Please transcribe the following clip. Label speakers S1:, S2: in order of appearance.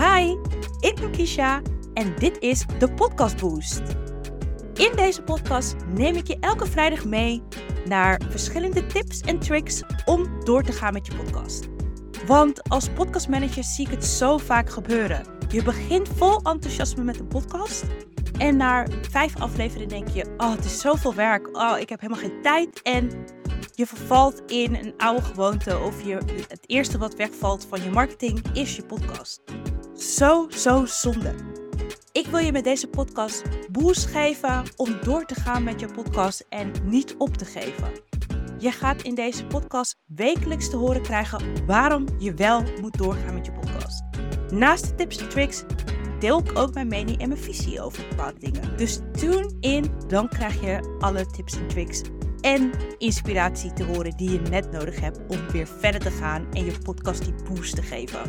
S1: Hi, ik ben Kisha en dit is de Podcast Boost. In deze podcast neem ik je elke vrijdag mee naar verschillende tips en tricks om door te gaan met je podcast. Want als podcastmanager zie ik het zo vaak gebeuren. Je begint vol enthousiasme met een podcast. En na vijf afleveringen denk je: Oh, het is zoveel werk. Oh, ik heb helemaal geen tijd. En je vervalt in een oude gewoonte. Of je, het eerste wat wegvalt van je marketing is je podcast. Zo, zo zonde. Ik wil je met deze podcast boost geven om door te gaan met je podcast en niet op te geven. Je gaat in deze podcast wekelijks te horen krijgen waarom je wel moet doorgaan met je podcast. Naast de tips en tricks deel ik ook mijn mening en mijn visie over bepaalde dingen. Dus tune in, dan krijg je alle tips en tricks en inspiratie te horen die je net nodig hebt om weer verder te gaan en je podcast die boost te geven.